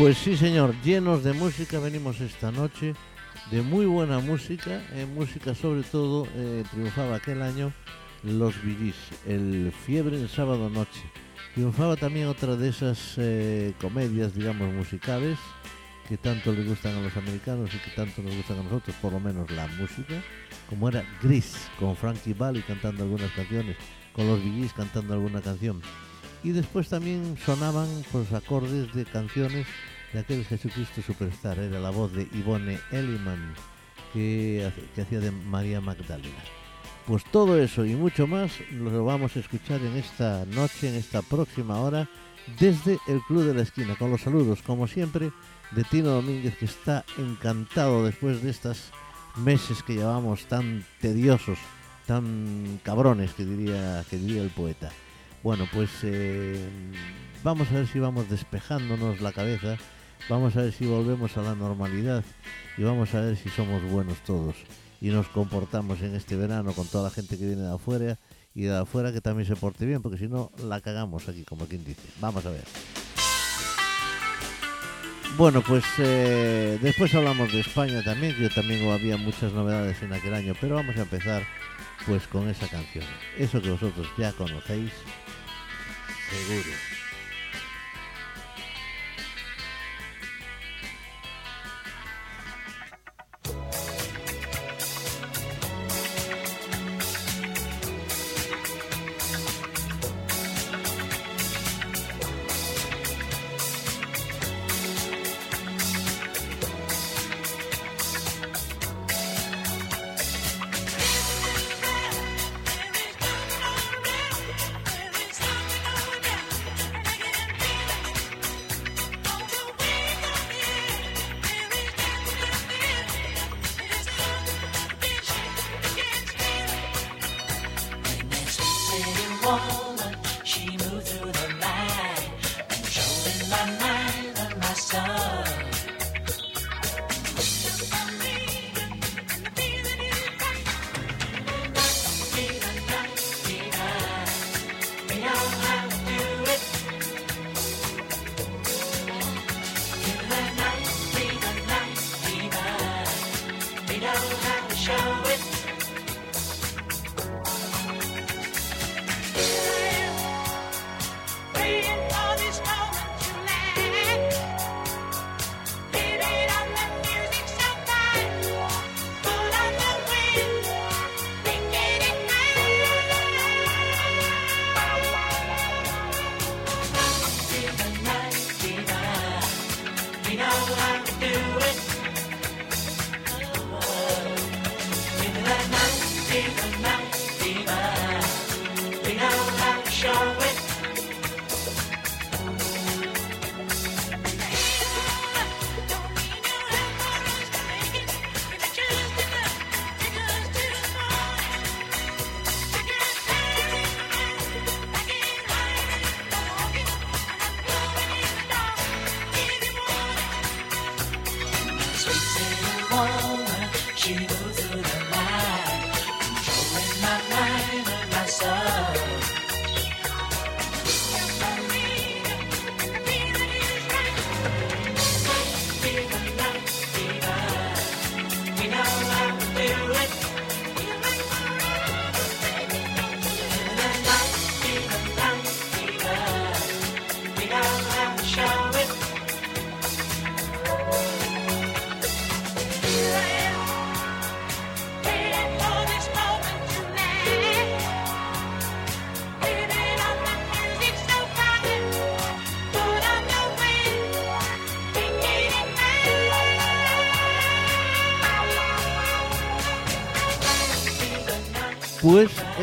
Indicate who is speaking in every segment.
Speaker 1: Pues sí, señor, llenos de música venimos esta noche, de muy buena música, eh, música sobre todo, eh, triunfaba aquel año Los Billys, el Fiebre en Sábado Noche. Triunfaba también otra de esas eh, comedias, digamos, musicales que tanto les gustan a los americanos y que tanto nos gustan a nosotros, por lo menos la música, como era Gris, con Frankie Valli cantando algunas canciones, con los Billys cantando alguna canción. Y después también sonaban pues acordes de canciones de aquel Jesucristo Superstar, era la voz de Ivone Elliman, que, que hacía de María Magdalena. Pues todo eso y mucho más lo vamos a escuchar en esta noche, en esta próxima hora, desde el Club de la Esquina, con los saludos, como siempre, de Tino Domínguez, que está encantado después de estos meses que llevamos tan tediosos, tan cabrones, que diría, que diría el poeta. Bueno, pues eh, vamos a ver si vamos despejándonos la cabeza, vamos a ver si volvemos a la normalidad y vamos a ver si somos buenos todos y nos comportamos en este verano con toda la gente que viene de afuera y de afuera que también se porte bien, porque si no la cagamos aquí, como quien dice. Vamos a ver. Bueno, pues eh, después hablamos de España también, que también había muchas novedades en aquel año, pero vamos a empezar pues con esa canción. Eso que vosotros ya conocéis, seguro.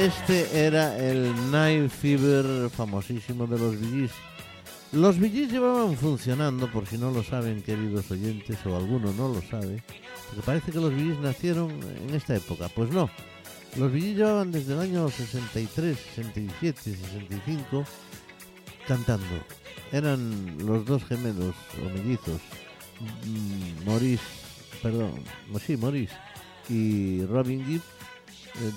Speaker 1: Este era el Night Fever famosísimo de los Billys. Los Billys llevaban funcionando, por si no lo saben, queridos oyentes, o alguno no lo sabe, porque parece que los Billys nacieron en esta época. Pues no, los Billys llevaban desde el año 63, 67, 65 cantando. Eran los dos gemelos o mellizos, Maurice, perdón, sí, Maurice y Robin Gibb,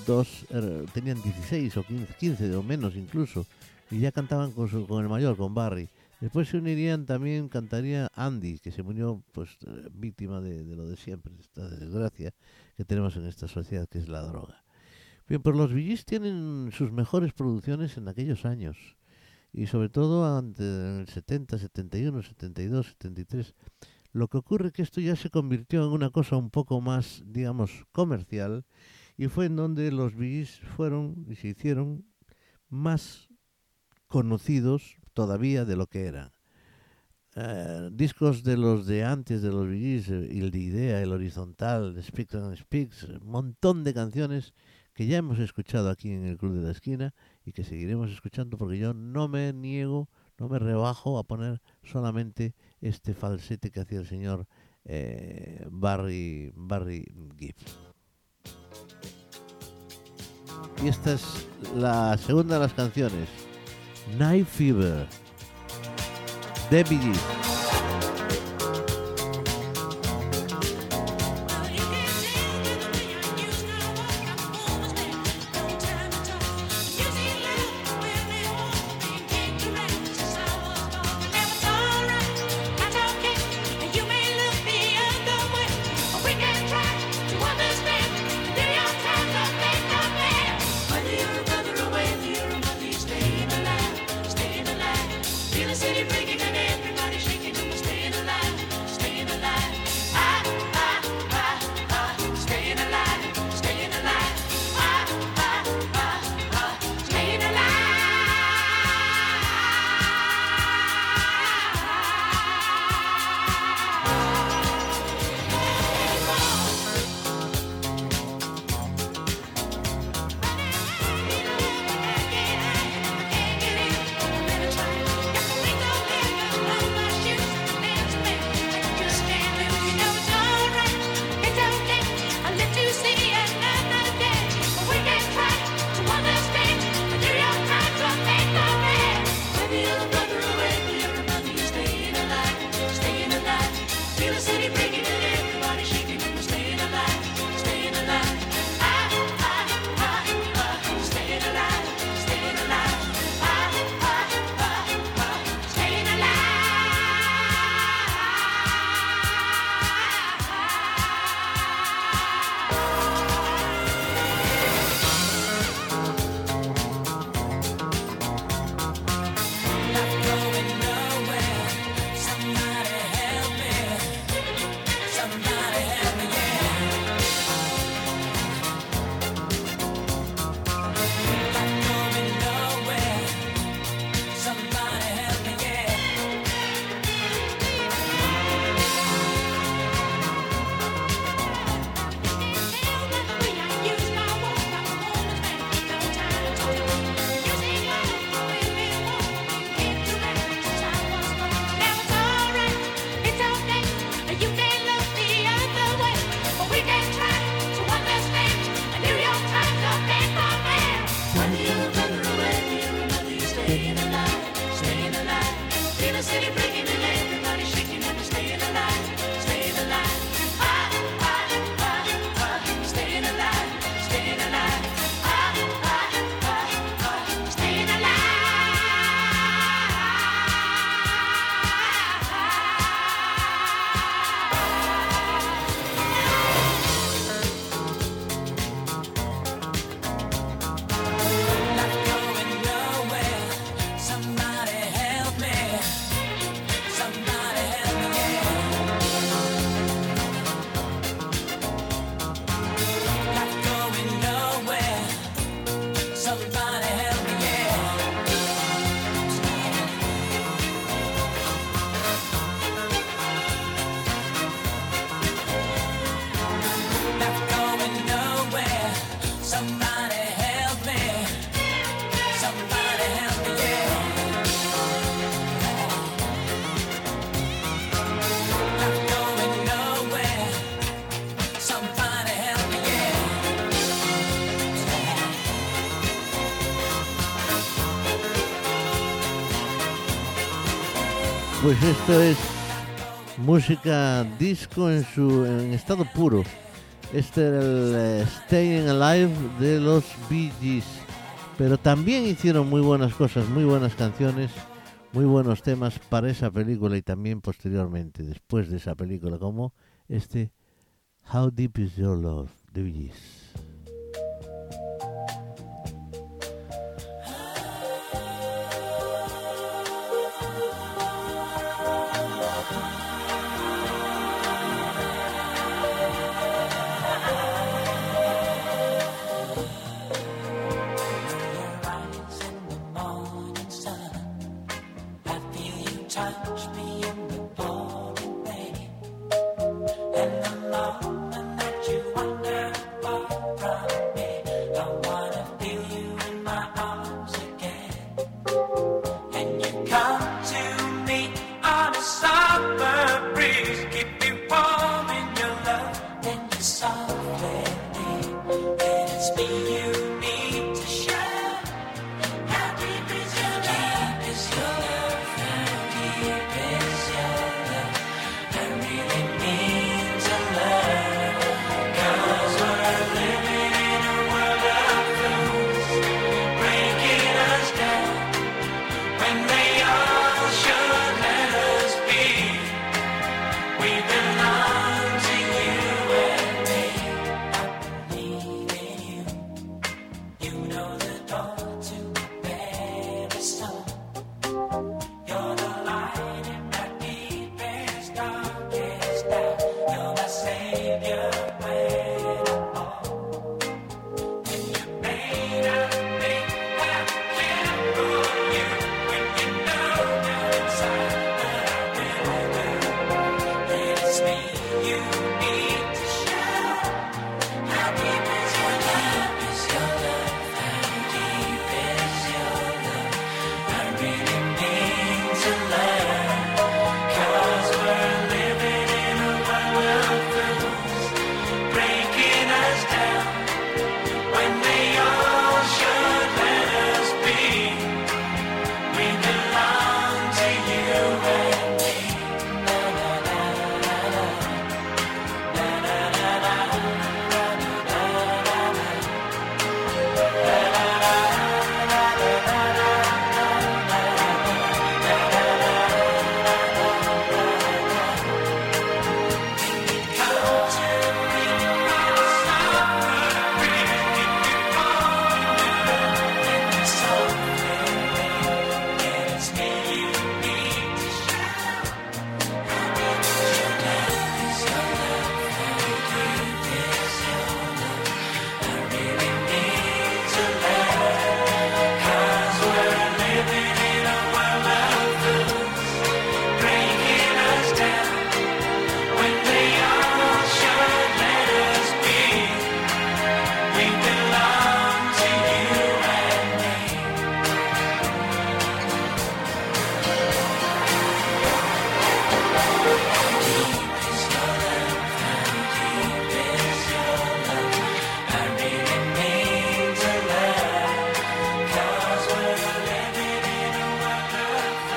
Speaker 1: dos er, tenían 16 o 15, 15 o menos incluso y ya cantaban con, su, con el mayor, con Barry.
Speaker 2: Después se unirían también, cantaría Andy, que se murió pues eh, víctima de, de lo de siempre, esta desgracia que tenemos en esta sociedad, que es la droga. Bien, pues los Gees tienen sus mejores producciones en aquellos años. Y sobre todo ante en el 70, 71, 72, 73. Lo que ocurre es que esto ya se convirtió en una cosa un poco más, digamos, comercial. Y fue en donde los Gees fueron y se hicieron más conocidos todavía de lo que eran. Eh, discos de los de antes de los Gees, eh, el de Idea, el Horizontal, el Speaks and Speaks, un montón de canciones que ya hemos escuchado aquí en el Club de la Esquina y que seguiremos escuchando porque yo no me niego, no me rebajo a poner solamente este falsete que hacía el señor eh, Barry, Barry. Y esta es la segunda de las canciones, Night Fever, de Pues esto es música disco en su estado puro. Este era el eh, Staying Alive de los Bee Gees. Pero también hicieron muy buenas cosas, muy buenas canciones,
Speaker 3: muy buenos temas para esa película y también posteriormente, después de esa película, como este How Deep Is Your Love de Bee Gees.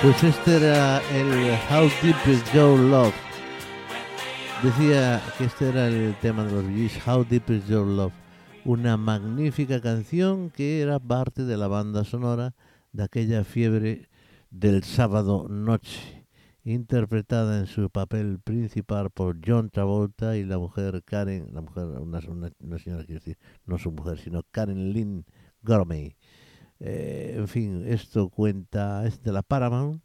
Speaker 3: Pues este era el How Deep Is Your Love. Decía que este era el tema de los Bee How Deep Is Your Love. Una magnífica canción que era parte de la banda sonora de aquella fiebre del sábado noche, interpretada en su papel principal por John Travolta y la mujer Karen, la mujer, una, una- señora quiero decir, no su mujer, sino Karen Lynn Gormley. Eh, en fin, esto cuenta, es de la Paramount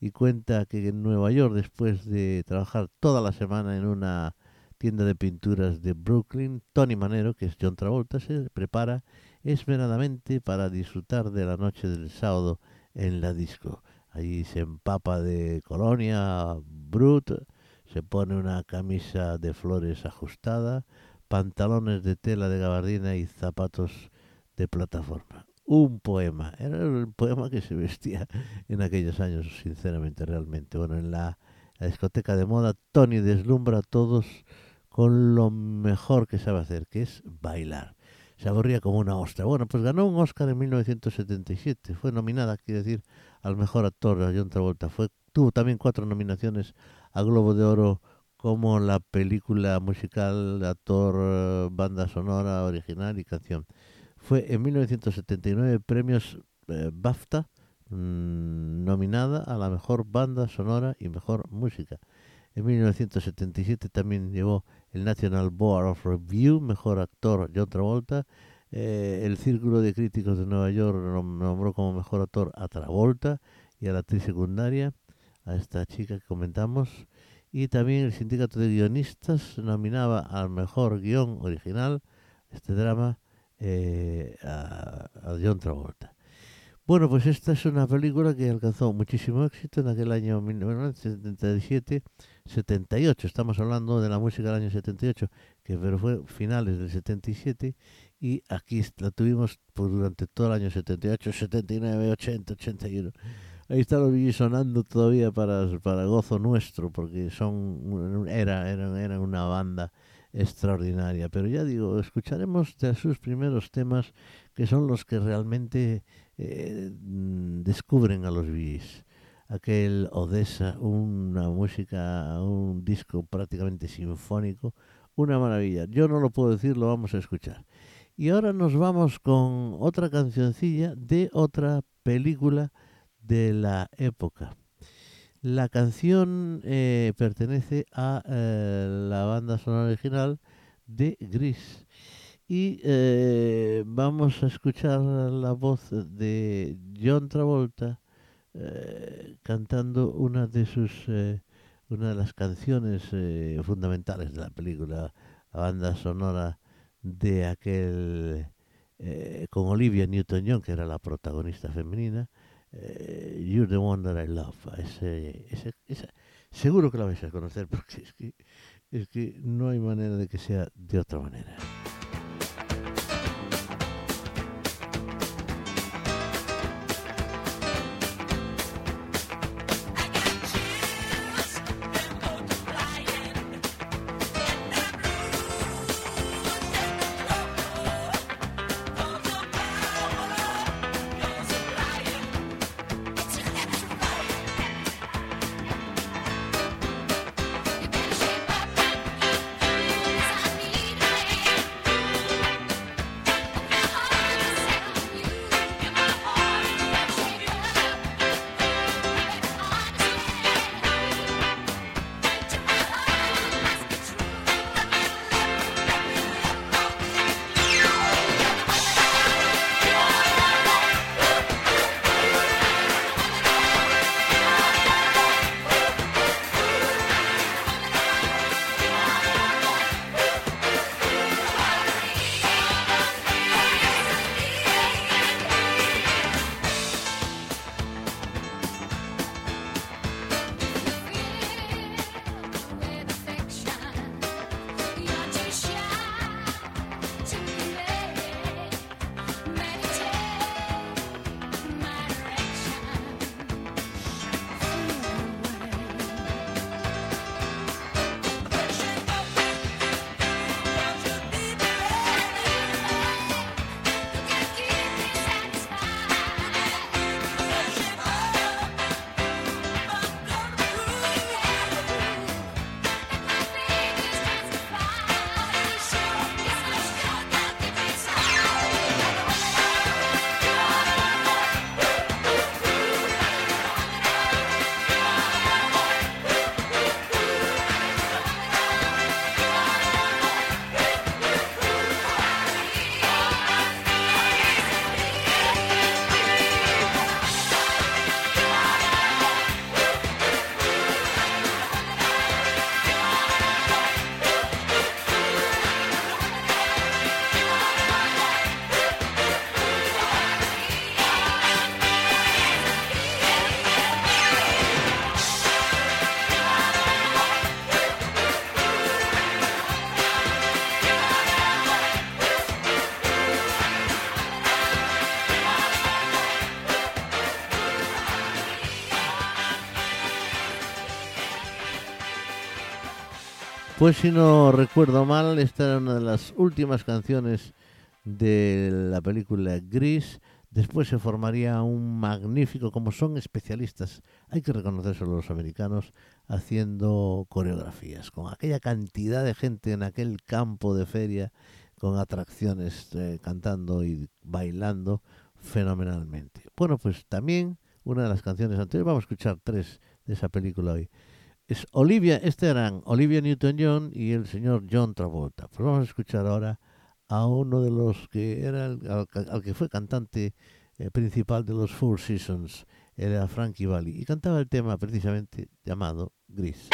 Speaker 3: y cuenta que en Nueva York, después de trabajar toda la semana en una tienda de pinturas de Brooklyn, Tony Manero, que es John Travolta, se prepara esmeradamente para disfrutar de la noche del sábado en la disco. Allí se empapa de colonia, brut, se pone una camisa de flores ajustada, pantalones de tela de gabardina y zapatos de plataforma. Un poema, era el poema que se vestía en aquellos años, sinceramente, realmente. Bueno, en la, discoteca de moda, Tony deslumbra a todos con lo mejor que sabe hacer, que es bailar. Se aburría como una ostra. Bueno, pues ganó un Oscar en 1977. Fue nominada, quiero decir, al mejor actor, a John Travolta. Fue, tuvo también cuatro nominaciones a Globo de Oro como la película musical, actor, banda sonora, original y canción. Fue en 1979 premios eh, BAFTA,
Speaker 1: mm, nominada a la mejor banda sonora y mejor música. En 1977 también llevó el National Board of Review, mejor actor John Travolta. Eh, el Círculo de Críticos de Nueva York nom- nombró como mejor actor a Travolta y a la actriz secundaria, a esta chica que comentamos. Y también el Sindicato de Guionistas nominaba al mejor guion original, este drama, eh, a, a John Travolta. Bueno, pues esta es una película que alcanzó muchísimo éxito en aquel año 1977, 78. Estamos hablando de la música del año 78, que pero fue finales del 77 y aquí la tuvimos pues, durante todo el año 78, 79, 80, 81. Ahí están los Gees sonando todavía para, para gozo nuestro, porque son era, eran, eran una banda extraordinaria. Pero ya digo, escucharemos de sus primeros temas, que son los que realmente eh, mm, descubren a los Gees. Aquel Odessa, una música, un disco prácticamente sinfónico, una maravilla. Yo no lo puedo decir, lo vamos a escuchar. Y ahora nos vamos con otra cancioncilla de otra película de la época. La canción eh, pertenece a eh, la banda sonora original de Gris. Y eh, vamos a escuchar la voz de John Travolta eh, cantando una de sus una de las canciones fundamentales de la película, la banda sonora de aquel con Olivia Newton-John, que era la protagonista femenina, You're the One That I Love. Ese, seguro que la vais a conocer porque es que, es que no hay manera de que sea de otra manera. Pues si no recuerdo mal, esta era una de las últimas canciones de la película Gris. Después se formaría un magnífico, como son especialistas, hay que reconocerlo los americanos, haciendo coreografías, con aquella cantidad de gente en aquel campo de feria, con atracciones, eh, cantando y bailando fenomenalmente. Bueno, pues también
Speaker 2: una de las canciones anteriores. Vamos a escuchar tres de esa película hoy. Olivia, este eran Olivia Newton-John y el señor John Travolta. Pues vamos a escuchar ahora a uno de los que era el- al que fue cantante eh, principal de los Four Seasons, era Frankie Valli, y cantaba el tema precisamente llamado Gris.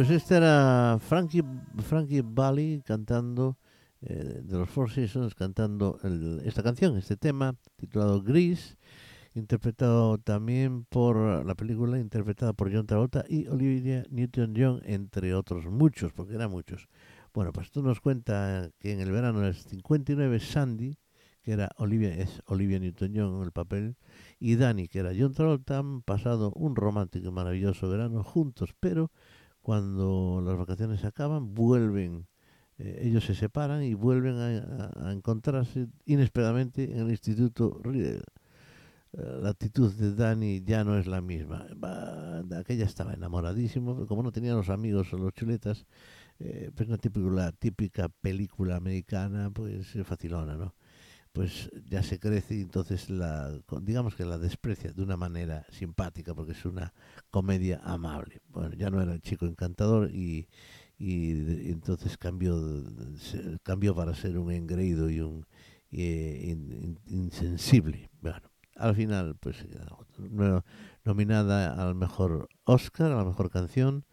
Speaker 2: Pues este era Frankie, Frankie Valli cantando, eh, de los Four Seasons, cantando el- esta canción, este tema, titulado Gris, interpretado también por la película, interpretada por John Travolta y Olivia Newton-John, entre otros muchos, porque eran muchos. Bueno, pues tú nos cuenta que en el verano del 59 Sandy, que era Olivia, es Olivia Newton-John en el papel, y Danny, que era John Travolta, han pasado un romántico y maravilloso verano juntos, pero cuando las vacaciones se acaban, vuelven, eh, ellos se separan y vuelven a, encontrarse inesperadamente en el Instituto Riddle. Eh, La actitud de Danny ya no es la misma. Aquella estaba enamoradísimo, como no tenía los amigos o los chuletas, pues una típica, típica película americana, pues facilona, ¿no? Pues ya se crece y entonces la, digamos que la desprecia de una manera simpática, porque es una comedia amable. Bueno, ya no era el chico encantador y, y entonces cambió, cambió para ser un engreído y un in- in- insensible. Bueno, al final, pues no- nominada al mejor Oscar, a la mejor canción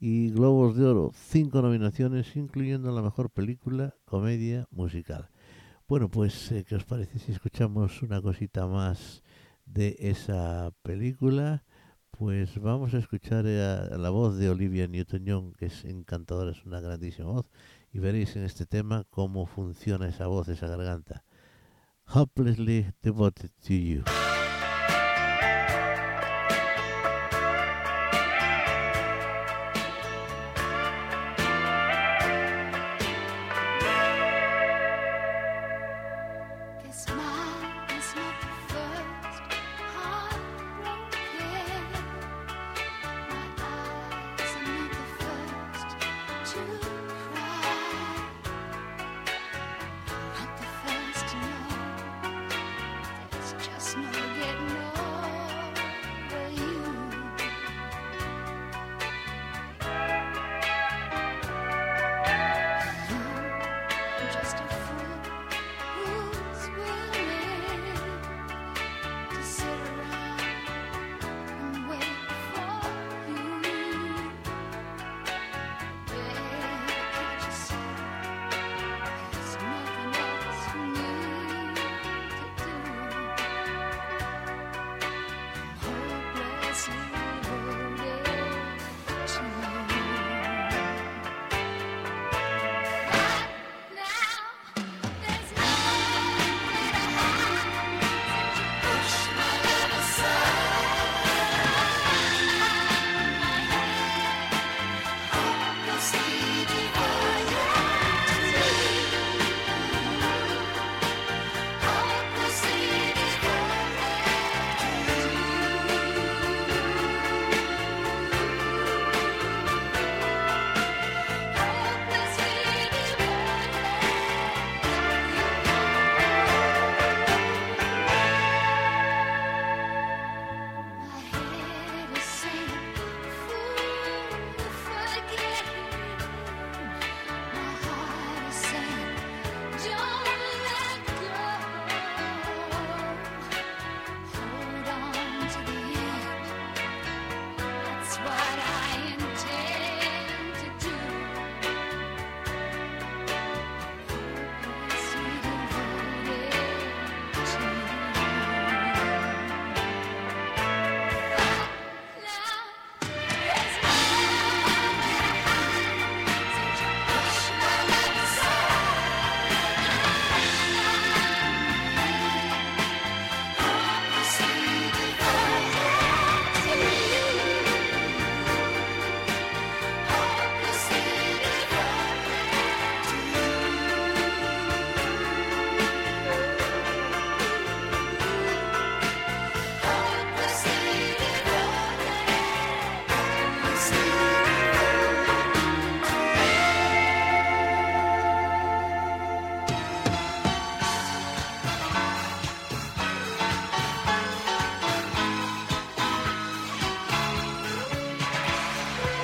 Speaker 2: y Globos de Oro, cinco nominaciones, incluyendo la mejor película, comedia musical. Bueno, pues, eh, ¿qué os parece si escuchamos una cosita más de esa película? Pues vamos a escuchar eh, a, la voz de Olivia Newton-John, que es encantadora, es una grandísima voz, y veréis en este tema cómo funciona esa voz, esa garganta. Hopelessly devoted to you.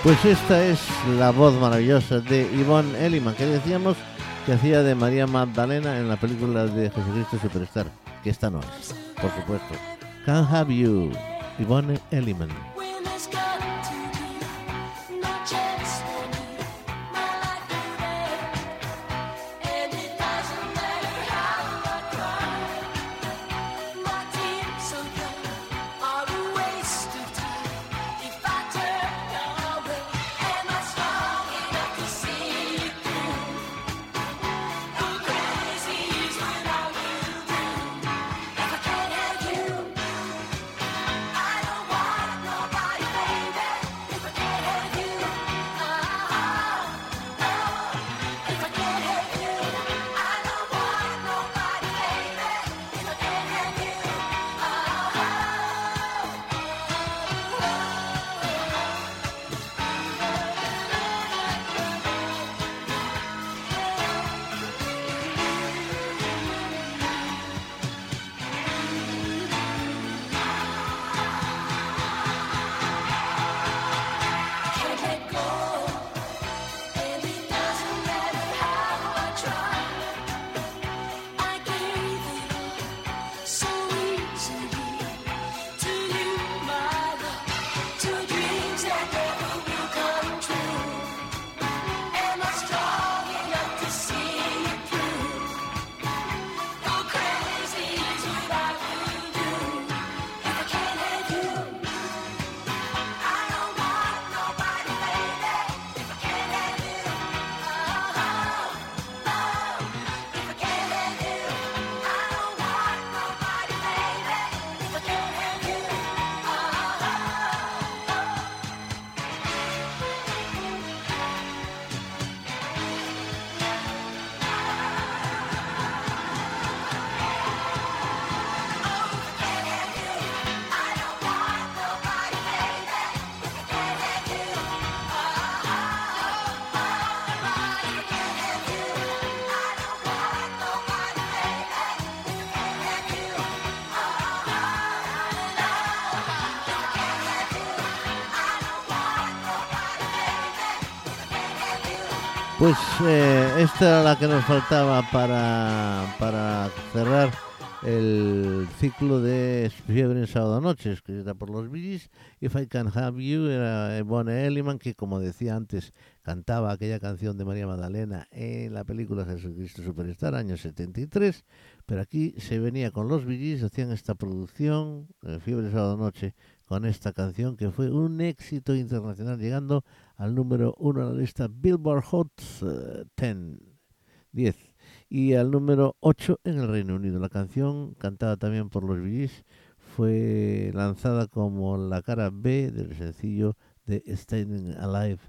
Speaker 2: Pues esta es la voz maravillosa de Yvonne Elliman, que decíamos que hacía de María Magdalena en la película de Jesucristo Superstar, que esta no es, por supuesto. Can't Have You, Yvonne Elliman.
Speaker 1: Eh, esta era la que nos faltaba para, para cerrar el ciclo de Fiebre en Sábado Noche, escrita por los Gees. If I Can Have You era Bonnie Elliman, que como decía antes, cantaba aquella canción de María Magdalena en la película Jesucristo Superstar, año 73. Pero aquí se venía con los Gees, hacían esta producción, eh, Fiebre en Sábado Noche, con esta canción que fue un éxito internacional, llegando al número uno en la lista Billboard Hot eh, 10, 10 y al número 8 en el Reino Unido. La canción, cantada también por los Gees, fue lanzada como la cara B del sencillo de Staying Alive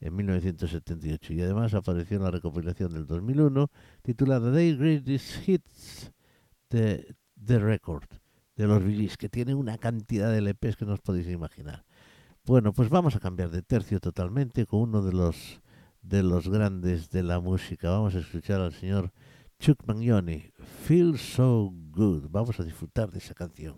Speaker 1: en 1978 y además apareció en la recopilación del 2001 titulada The Greatest Hits de The Record de los Gees, que tiene una cantidad de LPs que no os podéis imaginar. Bueno, pues vamos a cambiar de tercio totalmente con uno de los de los grandes de la música. Vamos a escuchar al señor Chuck Mangione, Feel So Good. Vamos a disfrutar de esa canción.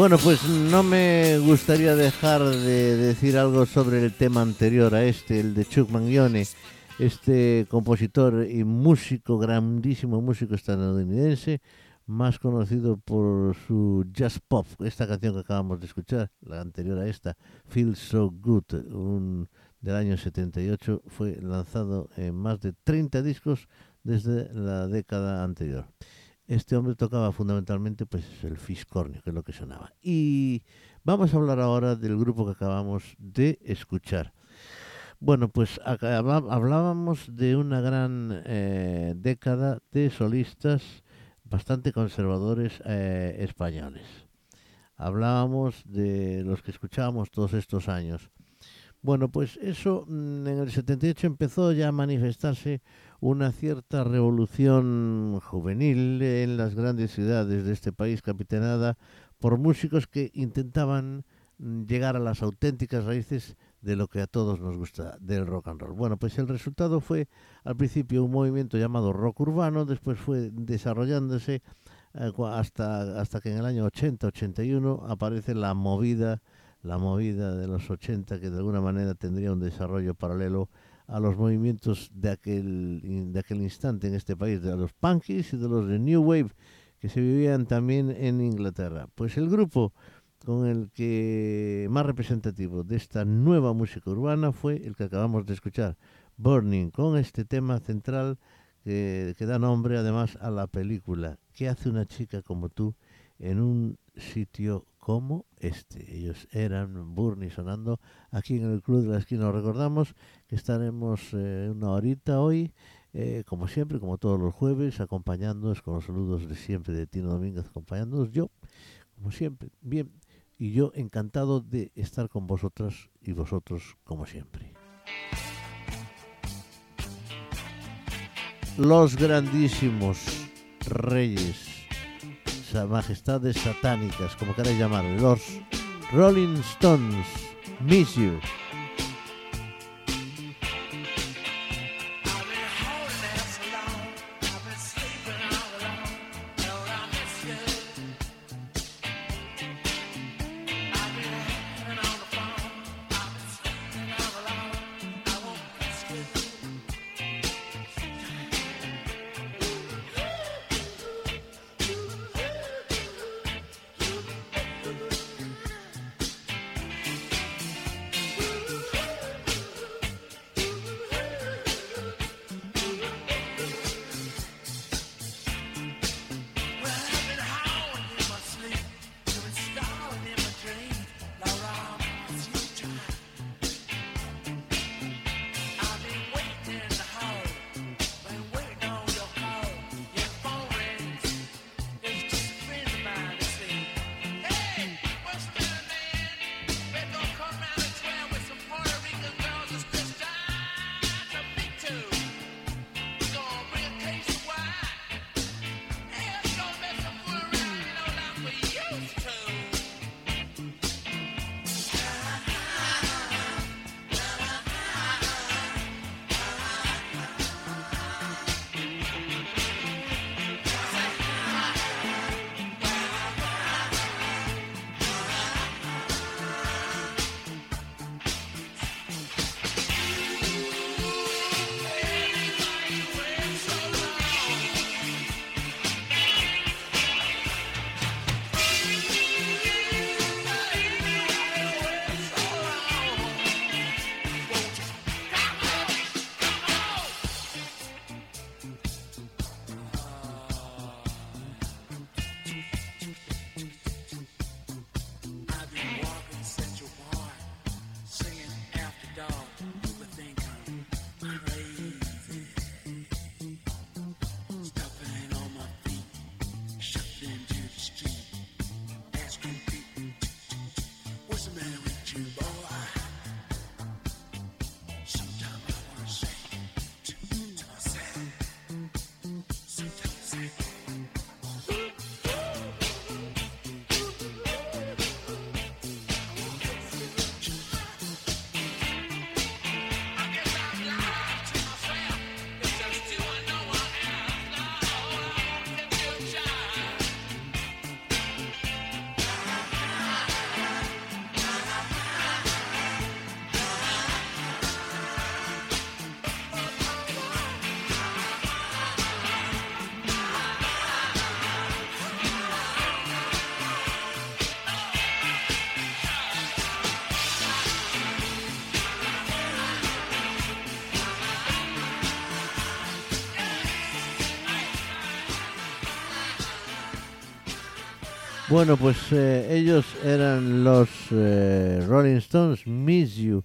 Speaker 1: Bueno, pues no me gustaría dejar de decir algo sobre el tema anterior a este, el de Chuck Mangione, este compositor y músico, grandísimo músico estadounidense, más conocido por su jazz pop, esta canción que acabamos de escuchar, la anterior a esta, Feel So Good, un, del año 78, fue lanzado en más de 30 discos desde la década anterior. Este hombre tocaba fundamentalmente pues el fiscornio, que es lo que sonaba. Y vamos a hablar ahora del grupo que acabamos de escuchar. Bueno, pues hablábamos de una gran eh, década de solistas bastante conservadores eh, españoles. Hablábamos de los que escuchábamos todos estos años. Bueno, pues eso mm, en el 78 empezó ya a manifestarse una cierta revolución juvenil en las grandes ciudades de este país, capitaneada por músicos que intentaban mm, llegar a las auténticas raíces de lo que a todos nos gusta del rock and roll. Bueno, pues el resultado fue al principio un movimiento llamado rock urbano, después fue desarrollándose eh, hasta, hasta que en el año 80-81 aparece la movida, la movida de los 80 que de alguna manera tendría un desarrollo paralelo a los movimientos de aquel, de aquel instante en este país, de los punkies y de los de New Wave que se vivían también en Inglaterra. Pues el grupo con el que más representativo de esta nueva música urbana fue el que acabamos de escuchar, Burning, con este tema central que, que da nombre además a la película ¿Qué hace una chica como tú en un sitio como este? Ellos eran Burning sonando aquí en el Club de la Esquina. Os recordamos que estaremos eh, una horita hoy, eh, como siempre, como todos los jueves, acompañándoos con los saludos de siempre de Tino Domínguez, acompañándoos yo, como siempre. Bien, y yo encantado de estar con vosotras y vosotros como siempre. Los grandísimos reyes, majestades satánicas, como queráis llamar, los Rolling Stones, Miss You.
Speaker 3: Bueno, pues eh, ellos eran los eh, Rolling Stones, Miss You,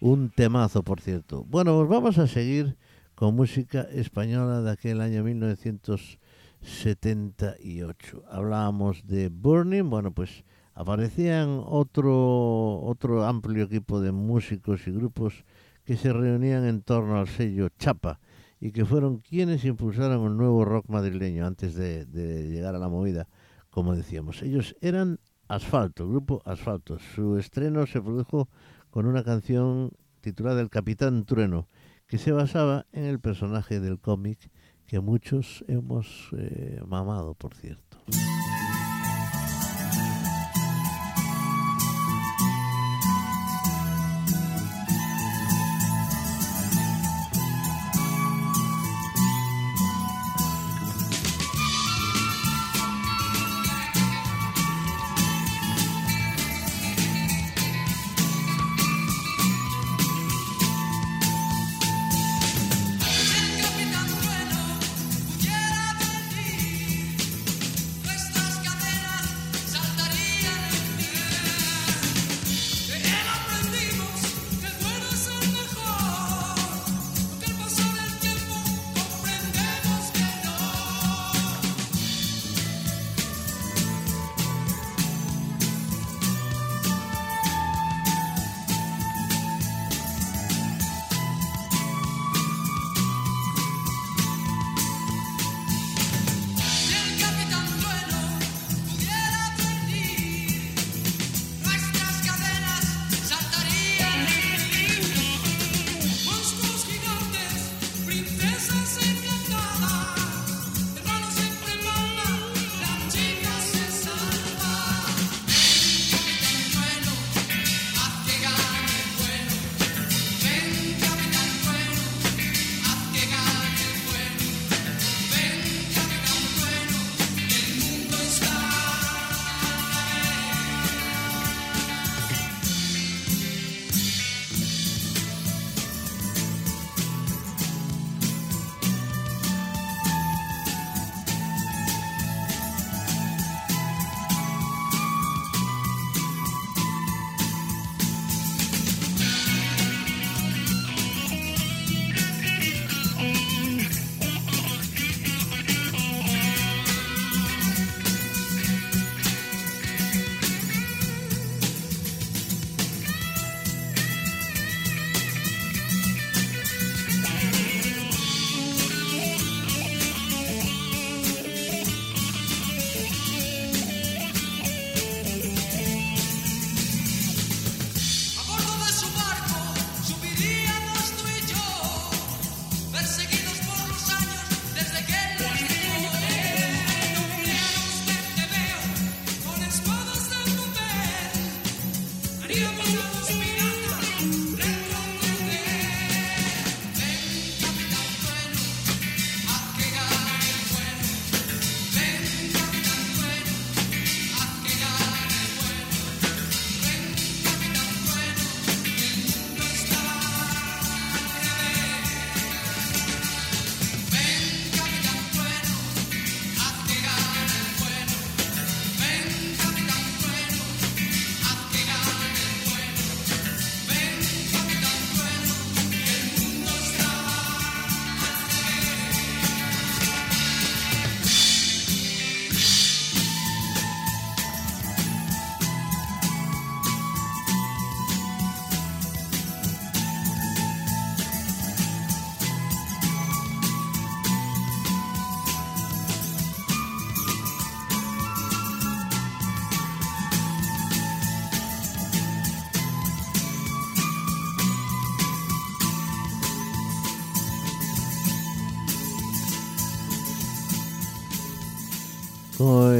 Speaker 3: un temazo, por cierto. Bueno, pues vamos a seguir con música española de aquel año 1978. Hablábamos de Burning, bueno, pues aparecían otro, otro amplio equipo de músicos y grupos que se reunían en torno al sello Chapa y que fueron quienes impulsaron un nuevo rock madrileño antes de, de llegar a la movida, como decíamos. Ellos eran Asfalto, grupo Asfalto. Su estreno se produjo con una canción titulada El Capitán Trueno, que se basaba en el personaje del cómic que muchos hemos eh, mamado, por cierto.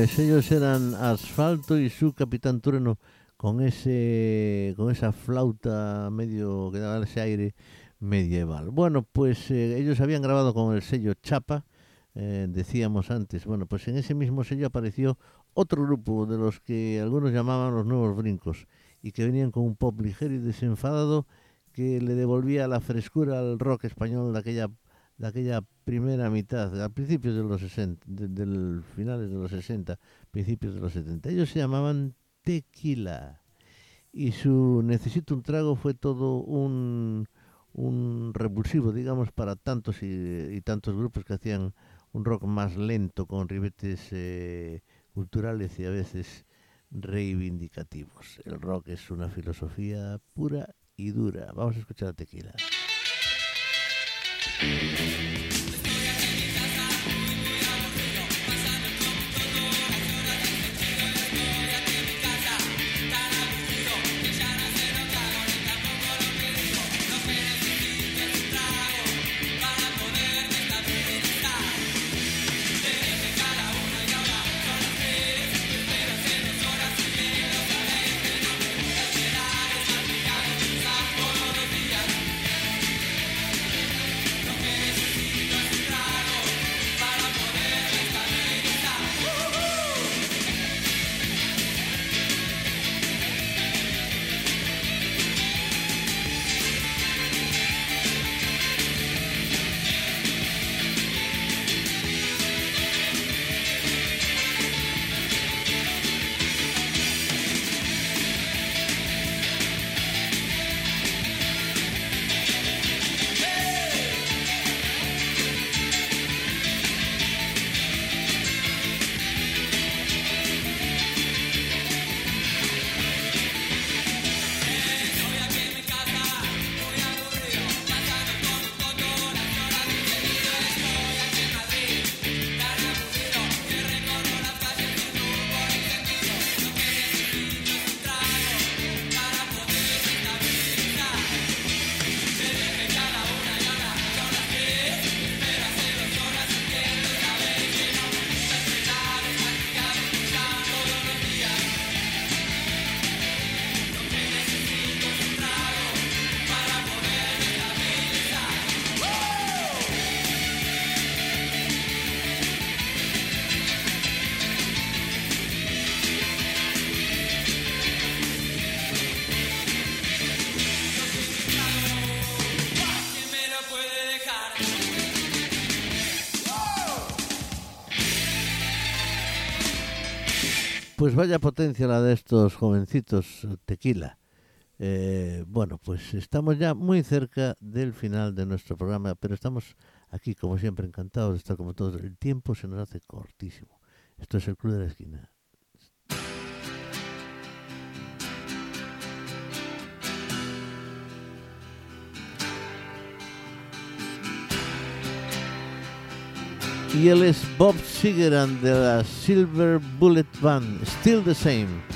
Speaker 3: Pues ellos eran Asfalto y su Capitán Trueno con ese con esa flauta medio que daba ese aire medieval. Bueno, pues eh, ellos habían grabado con el sello Chapa, eh, decíamos antes. Bueno, pues en ese mismo sello apareció otro grupo de los que algunos llamaban los nuevos brincos y que venían con un pop ligero y desenfadado que le devolvía la frescura al rock español de aquella
Speaker 1: de aquella primera mitad, a principios de los 60, de- del finales de los 60, principios de los 70. Ellos se llamaban Tequila y su Necesito un trago fue todo un, un revulsivo, digamos, para tantos y, y tantos grupos que hacían un rock más lento con ribetes eh, culturales y a veces reivindicativos. El rock es una filosofía pura y dura. Vamos a escuchar a Tequila.
Speaker 3: Música
Speaker 1: Pues vaya potencia la de estos jovencitos tequila. Eh, bueno, pues estamos ya muy cerca del final de nuestro programa, pero estamos aquí, como siempre, encantados de estar como todos. El tiempo se nos hace cortísimo. Esto es el Club de la Esquina. Y él es Bob Segeran de la Silver Bullet Band, Still the Same.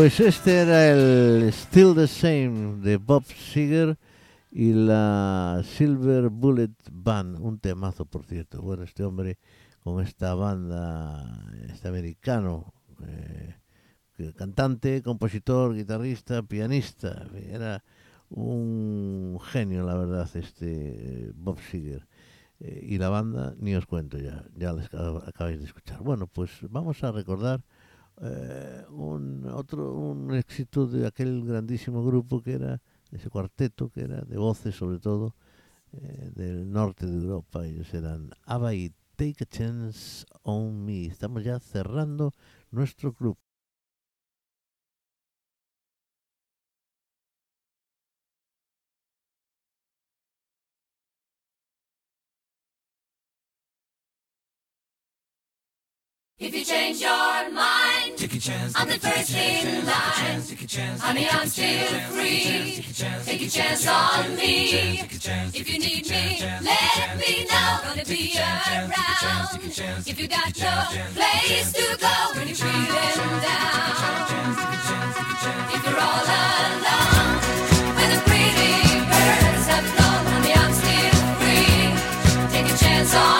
Speaker 1: Pues este era el Still the Same de Bob Seger y la Silver Bullet Band, un temazo por cierto. Bueno, este hombre con esta banda, este americano, eh, cantante, compositor, guitarrista, pianista, era un genio la verdad este eh, Bob Seger. Eh, y la banda, ni os cuento ya, ya les acabáis de escuchar. Bueno, pues vamos a recordar eh, un otro un éxito de aquel grandísimo grupo que era ese cuarteto que era de voces sobre todo eh, del norte de Europa. Ellos eran ABBA y Take a Chance on Me estamos ya cerrando nuestro club.
Speaker 2: If you change your
Speaker 3: Take a chance.
Speaker 2: I'm the first in line. Honey, I'm still free. Take a chance on me. If you need me, let me know. Gonna be around. If you got no place to go when you're feeling down. If you're all alone, when the pretty birds have flown, honey, I'm still free. Take a chance on.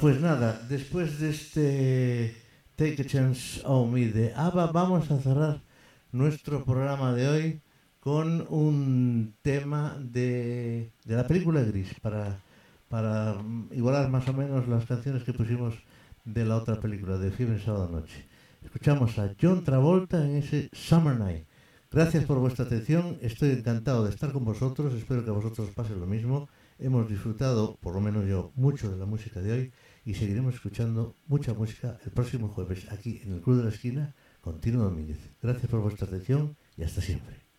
Speaker 1: pues nada, después de este Take a Chance on Me de ABBA, vamos a cerrar
Speaker 4: nuestro programa de hoy con un tema de, de la película Gris, para, para igualar más o menos las canciones que pusimos de la otra película, de Fiebre Sábado Noche. Escuchamos a John Travolta en ese Summer Night. Gracias por vuestra atención, estoy encantado de estar con vosotros, espero que a vosotros os pase lo mismo. Hemos disfrutado, por lo menos yo, mucho de la música de hoy y seguiremos escuchando mucha música el próximo jueves aquí en el Club de la Esquina con Tino Domínguez. Gracias por vuestra atención y hasta siempre.